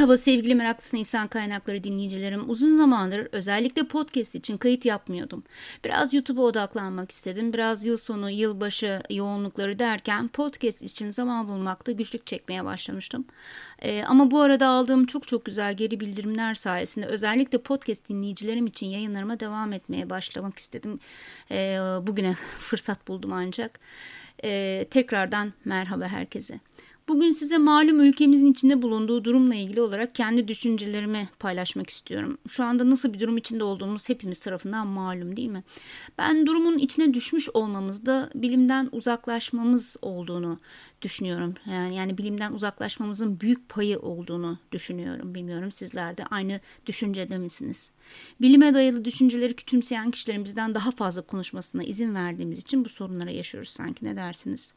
Merhaba sevgili meraklısı insan kaynakları dinleyicilerim. Uzun zamandır özellikle podcast için kayıt yapmıyordum. Biraz YouTube'a odaklanmak istedim. Biraz yıl sonu, yılbaşı yoğunlukları derken podcast için zaman bulmakta güçlük çekmeye başlamıştım. Ee, ama bu arada aldığım çok çok güzel geri bildirimler sayesinde özellikle podcast dinleyicilerim için yayınlarıma devam etmeye başlamak istedim. Ee, bugüne fırsat buldum ancak. Ee, tekrardan merhaba herkese. Bugün size malum ülkemizin içinde bulunduğu durumla ilgili olarak kendi düşüncelerimi paylaşmak istiyorum. Şu anda nasıl bir durum içinde olduğumuz hepimiz tarafından malum değil mi? Ben durumun içine düşmüş olmamızda bilimden uzaklaşmamız olduğunu düşünüyorum. Yani, yani bilimden uzaklaşmamızın büyük payı olduğunu düşünüyorum. Bilmiyorum sizler de aynı düşüncede misiniz? Bilime dayalı düşünceleri küçümseyen kişilerin bizden daha fazla konuşmasına izin verdiğimiz için bu sorunlara yaşıyoruz sanki ne dersiniz?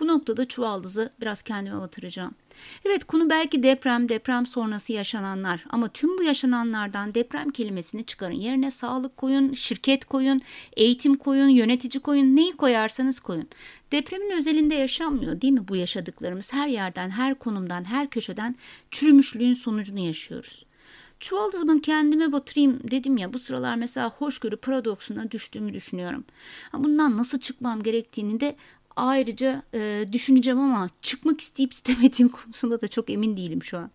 Bu noktada çuvaldızı biraz kendime batıracağım. Evet konu belki deprem, deprem sonrası yaşananlar ama tüm bu yaşananlardan deprem kelimesini çıkarın. Yerine sağlık koyun, şirket koyun, eğitim koyun, yönetici koyun, neyi koyarsanız koyun. Depremin özelinde yaşanmıyor değil mi bu yaşadıklarımız? Her yerden, her konumdan, her köşeden çürümüşlüğün sonucunu yaşıyoruz. Çuvaldızımı kendime batırayım dedim ya bu sıralar mesela hoşgörü paradoksuna düştüğümü düşünüyorum. Bundan nasıl çıkmam gerektiğini de ayrıca e, düşüneceğim ama çıkmak isteyip istemediğim konusunda da çok emin değilim şu an.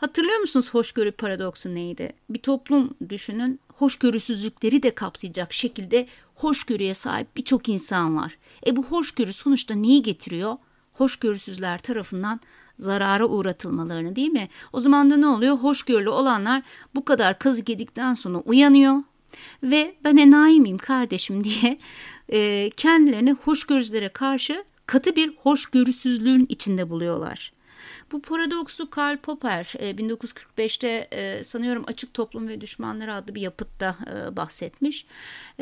Hatırlıyor musunuz hoşgörü paradoksu neydi? Bir toplum düşünün hoşgörüsüzlükleri de kapsayacak şekilde hoşgörüye sahip birçok insan var. E bu hoşgörü sonuçta neyi getiriyor? Hoşgörüsüzler tarafından zarara uğratılmalarını değil mi? O zaman da ne oluyor? Hoşgörülü olanlar bu kadar kazık yedikten sonra uyanıyor ve ben enayi miyim kardeşim diye e, kendilerini hoşgörüsüzlere karşı katı bir hoşgörüsüzlüğün içinde buluyorlar. Bu paradoksu Karl Popper 1945'te e, e, sanıyorum Açık Toplum ve Düşmanları adlı bir yapıtta e, bahsetmiş.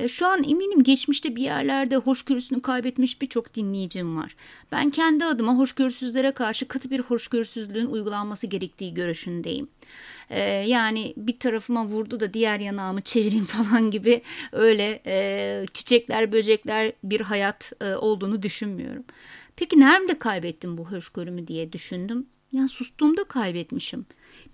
Şu an eminim geçmişte bir yerlerde hoşgörüsünü kaybetmiş birçok dinleyicim var. Ben kendi adıma hoşgörüsüzlere karşı katı bir hoşgörüsüzlüğün uygulanması gerektiği görüşündeyim. yani bir tarafıma vurdu da diğer yanağımı çevireyim falan gibi öyle çiçekler böcekler bir hayat olduğunu düşünmüyorum. Peki nerede kaybettim bu hoşgörümü diye düşündüm. Yani sustuğumda kaybetmişim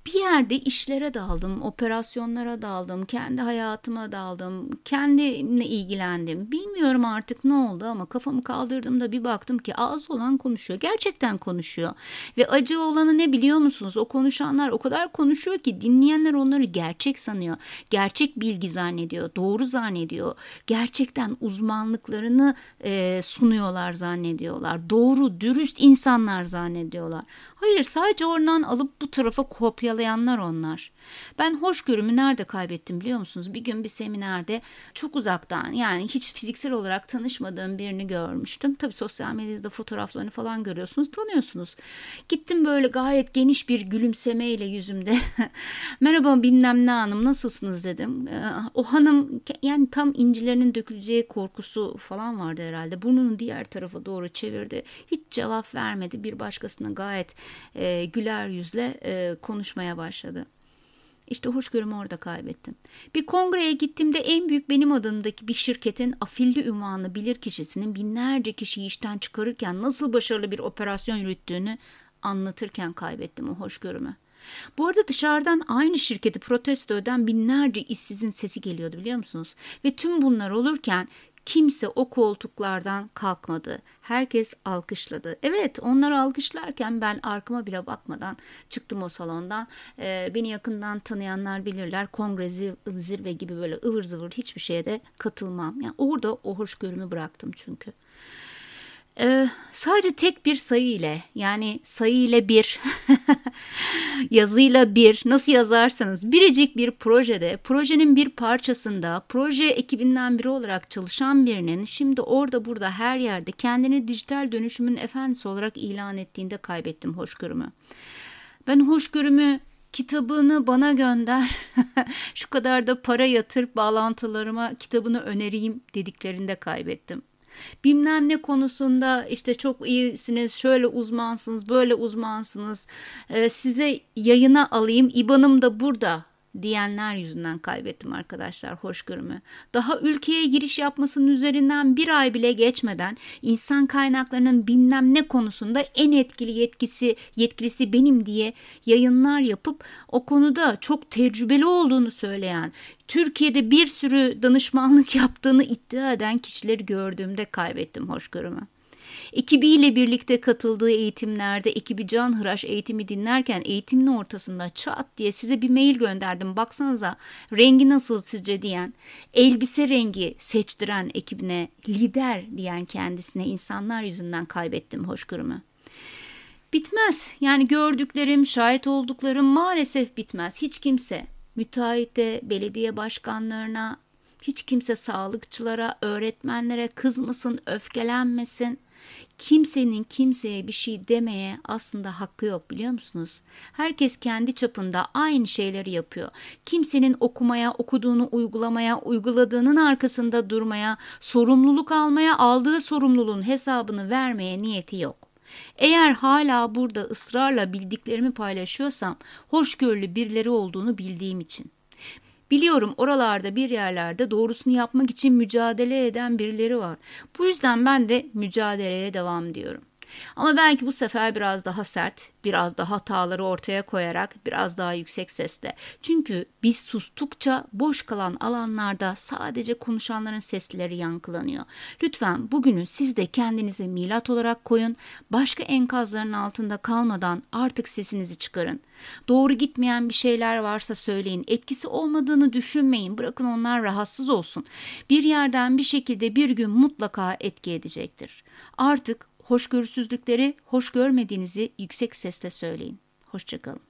bir yerde işlere daldım, operasyonlara daldım, kendi hayatıma daldım, kendimle ilgilendim. Bilmiyorum artık ne oldu ama kafamı kaldırdığımda bir baktım ki ağız olan konuşuyor. Gerçekten konuşuyor. Ve acı olanı ne biliyor musunuz? O konuşanlar o kadar konuşuyor ki dinleyenler onları gerçek sanıyor. Gerçek bilgi zannediyor, doğru zannediyor. Gerçekten uzmanlıklarını e, sunuyorlar zannediyorlar. Doğru, dürüst insanlar zannediyorlar. Hayır sadece oradan alıp bu tarafa kopyalayanlar onlar. Ben hoşgörümü nerede kaybettim biliyor musunuz? Bir gün bir seminerde çok uzaktan yani hiç fiziksel olarak tanışmadığım birini görmüştüm. Tabii sosyal medyada fotoğraflarını falan görüyorsunuz, tanıyorsunuz. Gittim böyle gayet geniş bir gülümsemeyle yüzümde. Merhaba bilmem ne hanım nasılsınız dedim. Ee, o hanım yani tam incilerinin döküleceği korkusu falan vardı herhalde. Burnunu diğer tarafa doğru çevirdi. Hiç cevap vermedi. Bir başkasına gayet e, güler yüzle e, konuşmaya başladı. İşte hoşgörümü orada kaybettim. Bir kongreye gittiğimde en büyük benim adımdaki bir şirketin afilli ünvanlı bilir kişisinin binlerce kişiyi işten çıkarırken nasıl başarılı bir operasyon yürüttüğünü anlatırken kaybettim o hoşgörümü. Bu arada dışarıdan aynı şirketi protesto eden binlerce işsizin sesi geliyordu biliyor musunuz? Ve tüm bunlar olurken Kimse o koltuklardan kalkmadı. Herkes alkışladı. Evet onlar alkışlarken ben arkama bile bakmadan çıktım o salondan. Ee, beni yakından tanıyanlar bilirler. Kongre zirve gibi böyle ıvır zıvır hiçbir şeye de katılmam. Yani orada o hoşgörümü bıraktım çünkü. Ee, sadece tek bir sayı ile yani sayı ile bir yazıyla bir nasıl yazarsanız biricik bir projede projenin bir parçasında proje ekibinden biri olarak çalışan birinin şimdi orada burada her yerde kendini dijital dönüşümün efendisi olarak ilan ettiğinde kaybettim hoşgörümü. Ben hoşgörümü kitabını bana gönder şu kadar da para yatır bağlantılarıma kitabını önereyim dediklerinde kaybettim bilmem ne konusunda işte çok iyisiniz, şöyle uzmansınız, böyle uzmansınız, ee, size yayına alayım, İban'ım da burada diyenler yüzünden kaybettim arkadaşlar hoşgörümü. Daha ülkeye giriş yapmasının üzerinden bir ay bile geçmeden insan kaynaklarının bilmem ne konusunda en etkili yetkisi yetkilisi benim diye yayınlar yapıp o konuda çok tecrübeli olduğunu söyleyen, Türkiye'de bir sürü danışmanlık yaptığını iddia eden kişileri gördüğümde kaybettim hoşgörümü. Ekibiyle birlikte katıldığı eğitimlerde ekibi Can Hıraş eğitimi dinlerken eğitimin ortasında çat diye size bir mail gönderdim. Baksanıza rengi nasıl sizce diyen, elbise rengi seçtiren ekibine, lider diyen kendisine insanlar yüzünden kaybettim hoşgörümü. Bitmez. Yani gördüklerim, şahit olduklarım maalesef bitmez. Hiç kimse müteahhite, belediye başkanlarına, hiç kimse sağlıkçılara, öğretmenlere kızmasın, öfkelenmesin. Kimsenin kimseye bir şey demeye aslında hakkı yok biliyor musunuz? Herkes kendi çapında aynı şeyleri yapıyor. Kimsenin okumaya, okuduğunu uygulamaya, uyguladığının arkasında durmaya, sorumluluk almaya, aldığı sorumluluğun hesabını vermeye niyeti yok. Eğer hala burada ısrarla bildiklerimi paylaşıyorsam hoşgörülü birileri olduğunu bildiğim için. Biliyorum oralarda bir yerlerde doğrusunu yapmak için mücadele eden birileri var. Bu yüzden ben de mücadeleye devam diyorum. Ama belki bu sefer biraz daha sert, biraz daha hataları ortaya koyarak biraz daha yüksek sesle. Çünkü biz sustukça boş kalan alanlarda sadece konuşanların sesleri yankılanıyor. Lütfen bugünü siz de kendinize milat olarak koyun. Başka enkazların altında kalmadan artık sesinizi çıkarın. Doğru gitmeyen bir şeyler varsa söyleyin. Etkisi olmadığını düşünmeyin. Bırakın onlar rahatsız olsun. Bir yerden bir şekilde bir gün mutlaka etki edecektir. Artık hoşgörüsüzlükleri hoş görmediğinizi yüksek sesle söyleyin. Hoşçakalın.